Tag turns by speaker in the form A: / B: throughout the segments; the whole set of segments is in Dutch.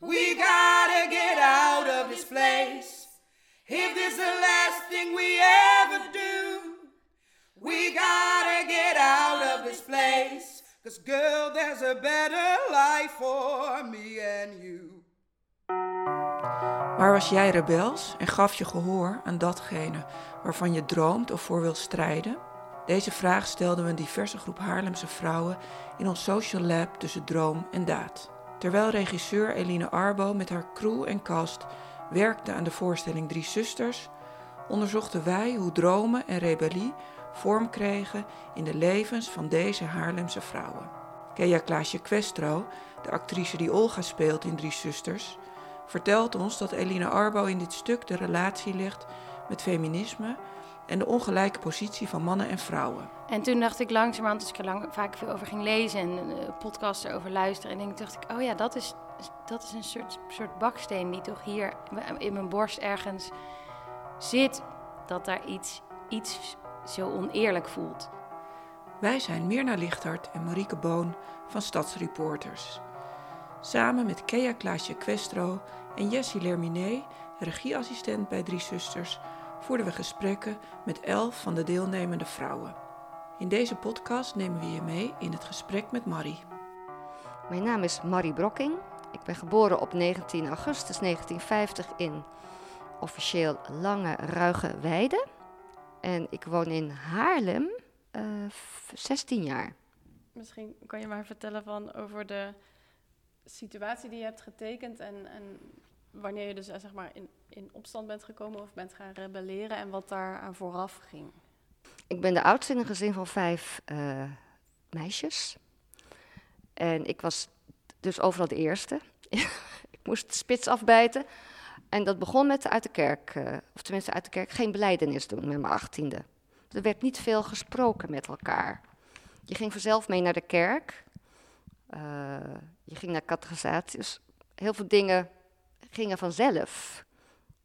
A: We gotta get out of this place. If this is the last thing we ever do, we gotta get out of this place. Cause girl, there's a better life for me and you.
B: Maar was jij rebels en gaf je gehoor aan datgene waarvan je droomt of voor wilt strijden? Deze vraag stelden we een diverse groep Haarlemse vrouwen in ons social lab tussen droom en daad. Terwijl regisseur Eline Arbo met haar crew en cast werkte aan de voorstelling Drie Zusters, onderzochten wij hoe dromen en rebellie vorm kregen in de levens van deze Haarlemse vrouwen. Kea Klaasje Questro, de actrice die Olga speelt in Drie Zusters, vertelt ons dat Eline Arbo in dit stuk de relatie legt met feminisme en de ongelijke positie van mannen en vrouwen.
C: En toen dacht ik langzamerhand, als ik er lang, vaak veel over ging lezen en uh, podcasts erover luisteren, en dacht ik, oh ja, dat is, dat is een soort, soort baksteen die toch hier in mijn borst ergens zit, dat daar iets, iets zo oneerlijk voelt.
B: Wij zijn Mirna Lichthart en Marieke Boon van Stadsreporters. Samen met Kea Klaasje Questro en Jessie Lerminé, regieassistent bij Drie Zusters, voerden we gesprekken met elf van de deelnemende vrouwen. In deze podcast nemen we je mee in het gesprek met Marie.
D: Mijn naam is Marie Brokking. Ik ben geboren op 19 augustus 1950 in officieel Lange Ruige Weide. En ik woon in Haarlem uh, 16 jaar.
C: Misschien kan je maar vertellen van over de situatie die je hebt getekend en, en wanneer je dus eh, zeg maar in, in opstand bent gekomen of bent gaan rebelleren en wat daar aan vooraf ging.
D: Ik ben de oudste in een gezin van vijf uh, meisjes. En ik was dus overal de eerste. ik moest de spits afbijten. En dat begon met uit de kerk, uh, of tenminste uit de kerk, geen beleidenis doen met mijn achttiende. Er werd niet veel gesproken met elkaar. Je ging vanzelf mee naar de kerk. Uh, je ging naar catechisaties. Heel veel dingen gingen vanzelf.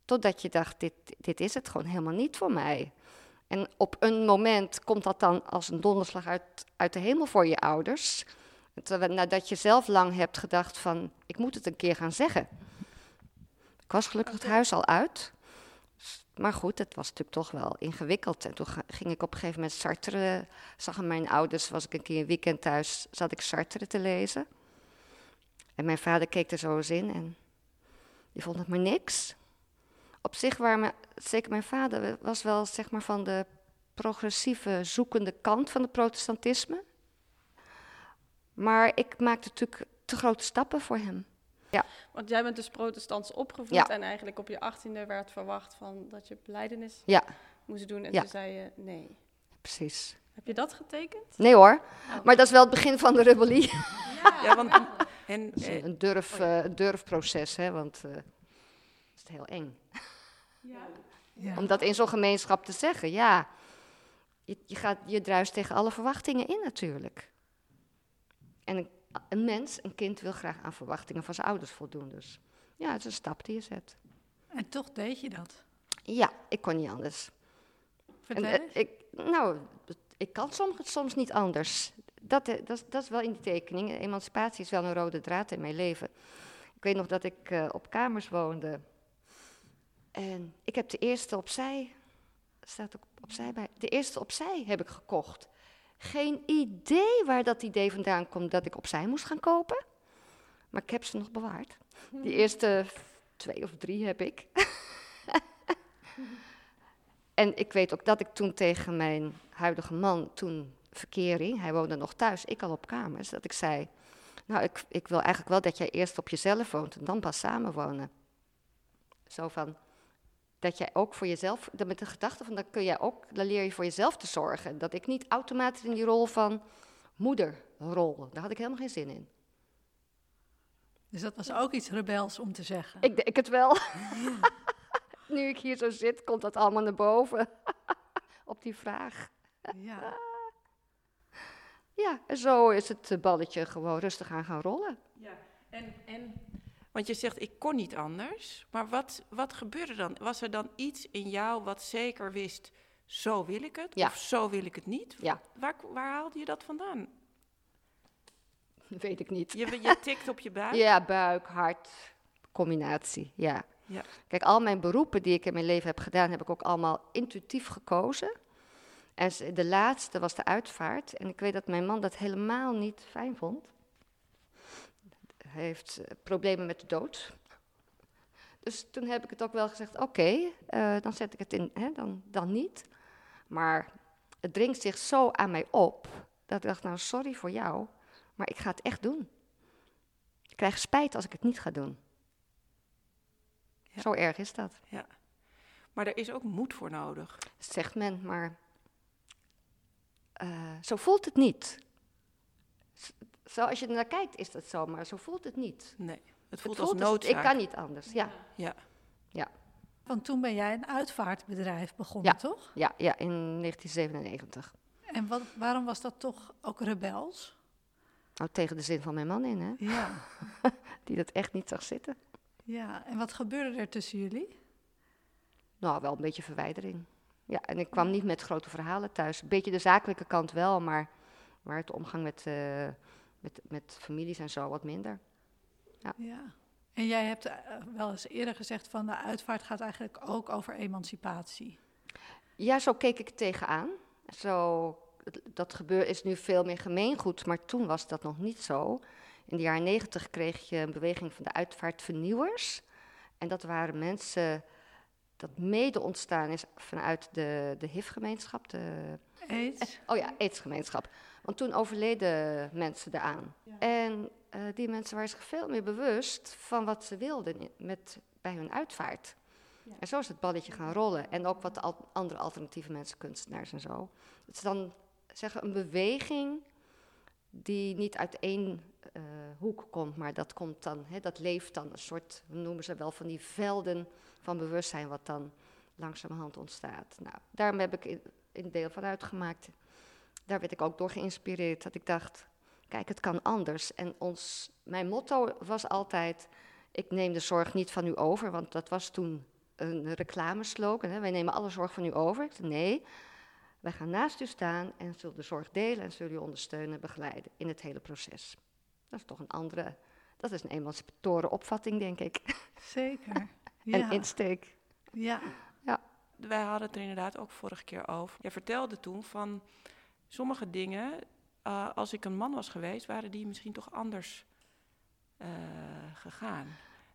D: Totdat je dacht, dit, dit is het gewoon helemaal niet voor mij. En op een moment komt dat dan als een donderslag uit, uit de hemel voor je ouders. Nadat je zelf lang hebt gedacht van, ik moet het een keer gaan zeggen. Ik was gelukkig het huis al uit. Maar goed, het was natuurlijk toch wel ingewikkeld. En toen ging ik op een gegeven moment Sartre. Zag mijn ouders, was ik een keer een weekend thuis, zat ik Sartre te lezen. En mijn vader keek er zo eens in en die vond het maar niks. Op zich waren zeker mijn vader was wel zeg maar van de progressieve, zoekende kant van het protestantisme. Maar ik maakte natuurlijk te grote stappen voor hem. Ja.
C: Want jij bent dus protestants opgevoed ja. en eigenlijk op je achttiende werd verwacht van dat je beleidenis
D: ja.
C: moest doen. En toen zei je nee.
D: Precies.
C: Heb je dat getekend?
D: Nee hoor, oh. maar dat is wel het begin van de rebellie.
B: Ja, want en,
D: een, durf, uh, durfproces, hè, want uh, het is heel eng. Ja. ja. Om dat in zo'n gemeenschap te zeggen, ja. Je, je, gaat, je druist tegen alle verwachtingen in natuurlijk. En een, een, mens, een kind, wil graag aan verwachtingen van zijn ouders voldoen. Dus ja, het is een stap die je zet.
E: En toch deed je dat?
D: Ja, ik kon niet anders.
E: Vertel
D: en, ik, nou, ik kan soms, soms niet anders dat, dat, dat, is wel in die tekening. Emancipatie is wel een rode draad in mijn leven. Ik weet nog dat ik uh, op kamers woonde. En ik heb de eerste opzij, staat ook opzij bij, de eerste opzij heb ik gekocht. Geen idee waar dat idee vandaan komt dat ik opzij moest gaan kopen. Maar ik heb ze nog bewaard. Die eerste twee of drie heb ik. en ik weet ook dat ik toen tegen mijn huidige man toen verkering, hij woonde nog thuis, ik al op kamers, dat ik zei, nou, ik, ik wil eigenlijk wel dat jij eerst op jezelf woont en dan pas samenwonen. Zo van, dat jij ook voor jezelf, met de gedachte van, dan kun jij ook, dan leer je voor jezelf te zorgen. Dat ik niet automatisch in die rol van moeder rol, daar had ik helemaal geen zin in.
E: Dus dat was ook iets rebels om te zeggen?
D: Ik denk het wel. nu ik hier zo zit, komt dat allemaal naar boven. op die vraag.
E: ja.
D: Ja, en zo is het balletje gewoon rustig aan gaan rollen.
B: Ja, en, en want je zegt, ik kon niet anders. Maar wat, wat gebeurde dan? Was er dan iets in jou wat zeker wist, zo wil ik het?
D: Ja.
B: Of zo wil ik het niet?
D: Ja.
B: Waar, waar haalde je dat vandaan?
D: Weet ik niet.
B: Je, je tikt op je buik?
D: Ja, buik, hart. combinatie, ja.
B: Ja.
D: Kijk, al mijn beroepen die ik in mijn leven heb gedaan, heb ik ook allemaal intuïtief gekozen. En de laatste was de uitvaart. En ik weet dat mijn man dat helemaal niet fijn vond. Hij heeft eh, problemen met de dood. Dus toen heb ik het ook wel gezegd, oké, eh, dan zet ik het in, hè, dan, dan niet. Maar het dringt zich zo aan mij op, dat ik dacht, nou sorry voor jou, maar ik ga het echt doen. Ik krijg spijt als ik het niet ga doen.
B: Ja.
D: Zo erg is dat.
B: Ja. Maar er is ook moed voor nodig.
D: zegt men, maar eh, zo voelt het niet. Zoals je er naar kijkt is dat zo, maar zo voelt het niet.
B: Nee, het
D: Het
B: voelt als
D: als-
B: noodzaak.
D: Ik kan niet anders, ja.
B: Ja.
E: Want toen ben jij een uitvaartbedrijf begonnen,
D: Ja.
E: toch?
D: Ja, ja, in 1997.
E: En wat, waarom was dat toch ook rebels?
D: Nou, tegen de zin van mijn man in, hè?
E: Ja.
D: Die dat echt niet zag zitten.
E: ja. En wat gebeurde er tussen jullie?
D: Nou, wel een beetje verwijdering. Ja, en ik kwam niet met grote verhalen thuis. Een beetje de zakelijke kant wel, maar, maar het omgang met, eh, met, met families en zo wat minder.
E: Ja. En jij hebt eh, wel eens eerder gezegd van de uitvaart gaat eigenlijk ook over emancipatie.
D: Ja, zo keek ik tegenaan. Zo, dat gebeur is nu veel meer gemeengoed, maar toen was dat nog niet zo. In de jaren negentig kreeg je een beweging van de uitvaartvernieuwers. En dat waren mensen dat mede ontstaan is vanuit de, de HIV-gemeenschap, de
E: AIDS?
D: Oh ja, aidsgemeenschap. Want toen overleden mensen eraan. En eh, die mensen waren zich veel meer bewust van wat ze wilden met, bij hun uitvaart. En zo is het balletje gaan rollen. En ook wat de al- andere alternatieve mensen, kunstenaars en zo. Het is dan zeggen een beweging die niet uit één eh, hoek komt, maar dat komt dan, hè, dat leeft dan een soort, we noemen ze wel van die velden van bewustzijn, wat dan langzamerhand ontstaat. Nou, daarom heb ik in deel van uitgemaakt. Daar werd ik ook door geïnspireerd, dat ik dacht, kijk, het kan anders. En ons, mijn motto was altijd, ik neem de zorg niet van u over, want dat was toen een reclameslogan, hè, wij nemen alle zorg van u over. Ik zei, nee, wij gaan naast u staan en zullen de zorg delen en zullen u ondersteunen en begeleiden in het hele proces. Dat is toch een andere, dat is een emancipatoren opvatting, denk ik.
E: Zeker.
D: En
E: Ja.
D: insteek.
E: ja.
B: Wij hadden het er inderdaad ook vorige keer over. Jij vertelde toen van sommige dingen, eh, als ik een man was geweest, waren die misschien toch anders eh, gegaan.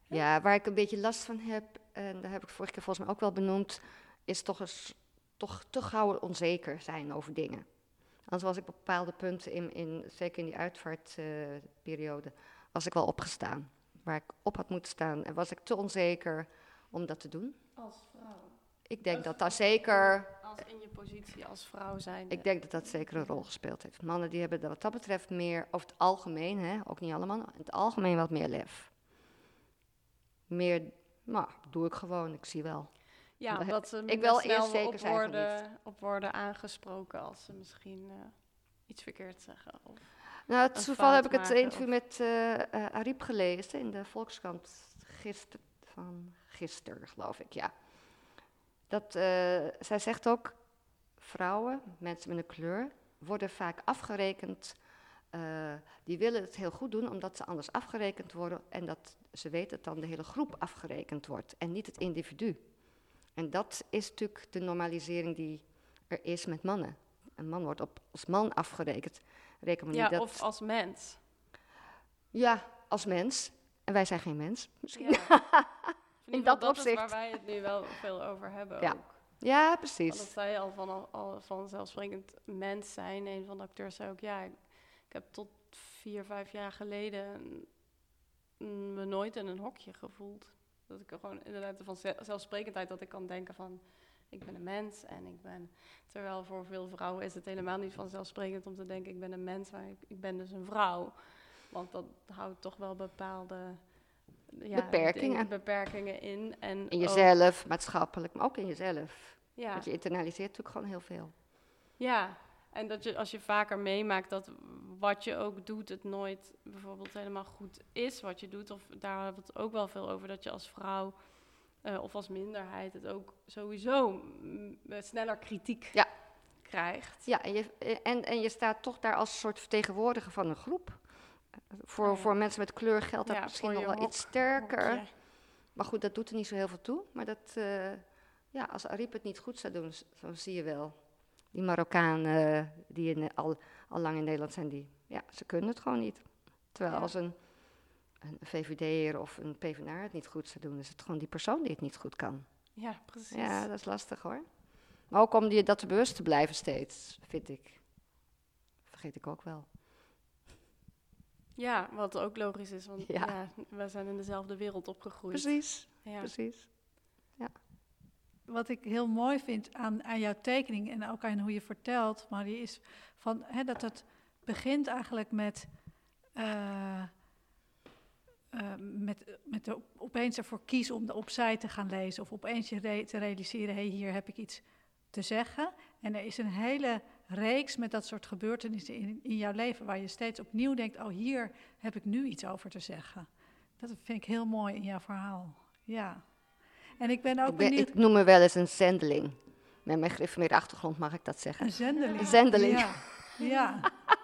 D: Ja, waar ik een beetje last van heb, en daar heb ik vorige keer volgens mij ook wel benoemd, is toch, eens, toch te gauw onzeker zijn over dingen. Anders was ik op bepaalde punten, in, in, zeker in die uitvaartperiode, was ik wel opgestaan. Waar ik op had moeten staan en was ik te onzeker om dat te doen.
C: Als vrouw.
D: Ik denk dat dat zeker,
C: Als in je positie als vrouw zijn.
D: ik denk dat dat zeker een rol gespeeld heeft. Mannen die hebben wat dat betreft meer, over het algemeen, hè, ook niet allemaal, in het algemeen wat meer lef. Meer, nou, doe ik gewoon, ik zie wel.
F: Ja,
D: Ik
F: dat ze
D: wil
F: minder
D: eerst zeker
F: op worden, op worden aangesproken als ze misschien eh, iets verkeerd zeggen. Of,
D: Nou, het toeval heb ik het interview met eh, Ariep gelezen in de Volkskrant gister, van gisteren, geloof ik, ja. Dat, eh, zij zegt ook, vrouwen, mensen met een kleur, worden vaak afgerekend. eh, die willen het heel goed doen, omdat ze anders afgerekend worden. En dat ze weten dat dan de hele groep afgerekend wordt en niet het individu. En dat is natuurlijk de normalisering die er is met mannen. Een man wordt op, als man afgerekend. Reken maar
F: ja,
D: niet dat...
F: of als mens.
D: Ja, als mens. En wij zijn geen mens. Misschien.
F: Ja. In,
D: dat opzicht.
F: waar wij het nu wel veel over hebben
D: Ja,
F: ook.
D: Ja, precies.
F: dat zij al, van, al, vanzelfsprekend mens zijn. Een van de acteurs zei ook, ja, ik, ik heb tot vier, vijf jaar geleden me nooit in een hokje gevoeld. Dat ik gewoon inderdaad van zelfsprekendheid dat ik kan denken van, ik ben een mens en ik ben... Terwijl voor veel vrouwen is het helemaal niet vanzelfsprekend om te denken, ik ben een mens, maar ik, ik ben dus een vrouw. Want dat houdt toch wel bepaalde... Ja,
D: Beperkingen.
F: dingen- beperkingen in. En
D: In
F: ook-
D: jezelf, maatschappelijk, maar ook in jezelf.
F: ja.
D: Want je internaliseert natuurlijk gewoon heel veel.
F: Ja, en dat je als je vaker meemaakt dat wat je ook doet, het nooit bijvoorbeeld helemaal goed is wat je doet. Of daar hebben we het ook wel veel over, dat je als vrouw eh, of als minderheid het ook sowieso sneller kritiek
D: Ja.
F: krijgt.
D: Ja, en je, en, en je staat toch daar als soort vertegenwoordiger van een groep. Voor,
F: ja.
D: voor mensen met kleur geldt dat
F: Ja,
D: misschien nog wel iets sterker. Maar goed, dat doet er niet zo heel veel toe. Maar dat, eh, ja, als Ariep het niet goed zou doen, dan zie je wel. Die Marokkanen eh, die in, al, al lang in Nederland zijn, die, ja, ze kunnen het gewoon niet. Terwijl als een, een VVD'er of een PvdA het niet goed zou doen, is het gewoon die persoon die het niet goed kan.
F: Ja, precies.
D: Ja, dat is lastig hoor. Maar ook om je dat te bewust te blijven steeds, vind ik. Vergeet ik ook wel.
F: Ja, wat ook logisch is, want
D: Ja.
F: ja. we zijn in dezelfde wereld opgegroeid.
D: Precies,
F: Ja.
D: precies.
E: Wat ik heel mooi vind aan, aan jouw tekening en ook aan hoe je vertelt, Marie, is van, hè, dat het begint eigenlijk met, eh, eh, met, met de, opeens ervoor kiezen om de opzij te gaan lezen. Of opeens je re- te realiseren, hé, hey, hier heb ik iets te zeggen. En er is een hele reeks met dat soort gebeurtenissen in, in jouw leven, waar je steeds opnieuw denkt, oh, hier heb ik nu iets over te zeggen. Dat vind ik heel mooi in jouw verhaal. Ja. En ik ben ook
D: Ik, ben,
E: benieuwd...
D: ik noem me wel eens een zendeling. Met mijn gereformeerde achtergrond mag ik dat zeggen.
E: Een zendeling.
D: Een zendeling.
E: Ja. ja.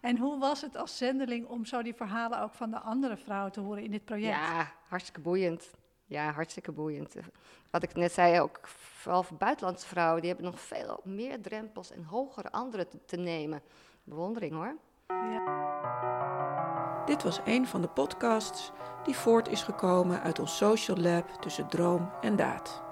E: En hoe was het als zendeling om zo die verhalen ook van de andere vrouwen te horen in dit project?
D: Ja, hartstikke boeiend. Ja, hartstikke boeiend. Wat ik net zei, ook vooral voor buitenlandse vrouwen, die hebben nog veel meer drempels en hogere anderen te, nemen. Bewondering hoor.
B: Dit was een van de podcasts die voort is gekomen uit ons social lab tussen droom en daad.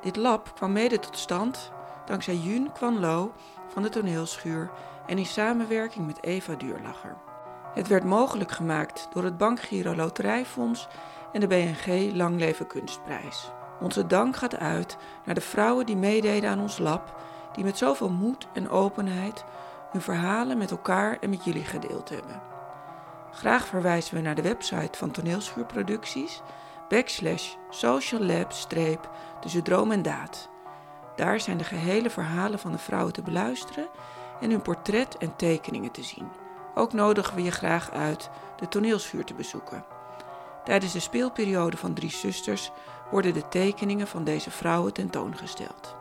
B: Dit lab kwam mede tot stand dankzij Jun Kwan Lo van de toneelschuur en in samenwerking met Eva Duurlacher. Het werd mogelijk gemaakt door het Bankgiro Loterijfonds en de BNG Langleven Kunstprijs. Onze dank gaat uit naar de vrouwen die meededen aan ons lab, die met zoveel moed en openheid hun verhalen met elkaar en met jullie gedeeld hebben. Graag verwijzen we naar de website van Toneelschuurproducties, backslash social lab streep tussen droom en daad. Daar zijn de gehele verhalen van de vrouwen te beluisteren en hun portret en tekeningen te zien. Ook nodigen we je graag uit de toneelschuur te bezoeken. Tijdens de speelperiode van Drie Zusters worden de tekeningen van deze vrouwen tentoongesteld.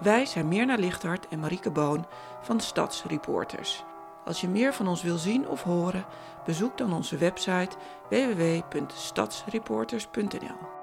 B: Wij zijn Mirna Lichthart en Marieke Boon van Stadsreporters. Als je meer van ons wil zien of horen, bezoek dan onze website www.stadsreporters.nl.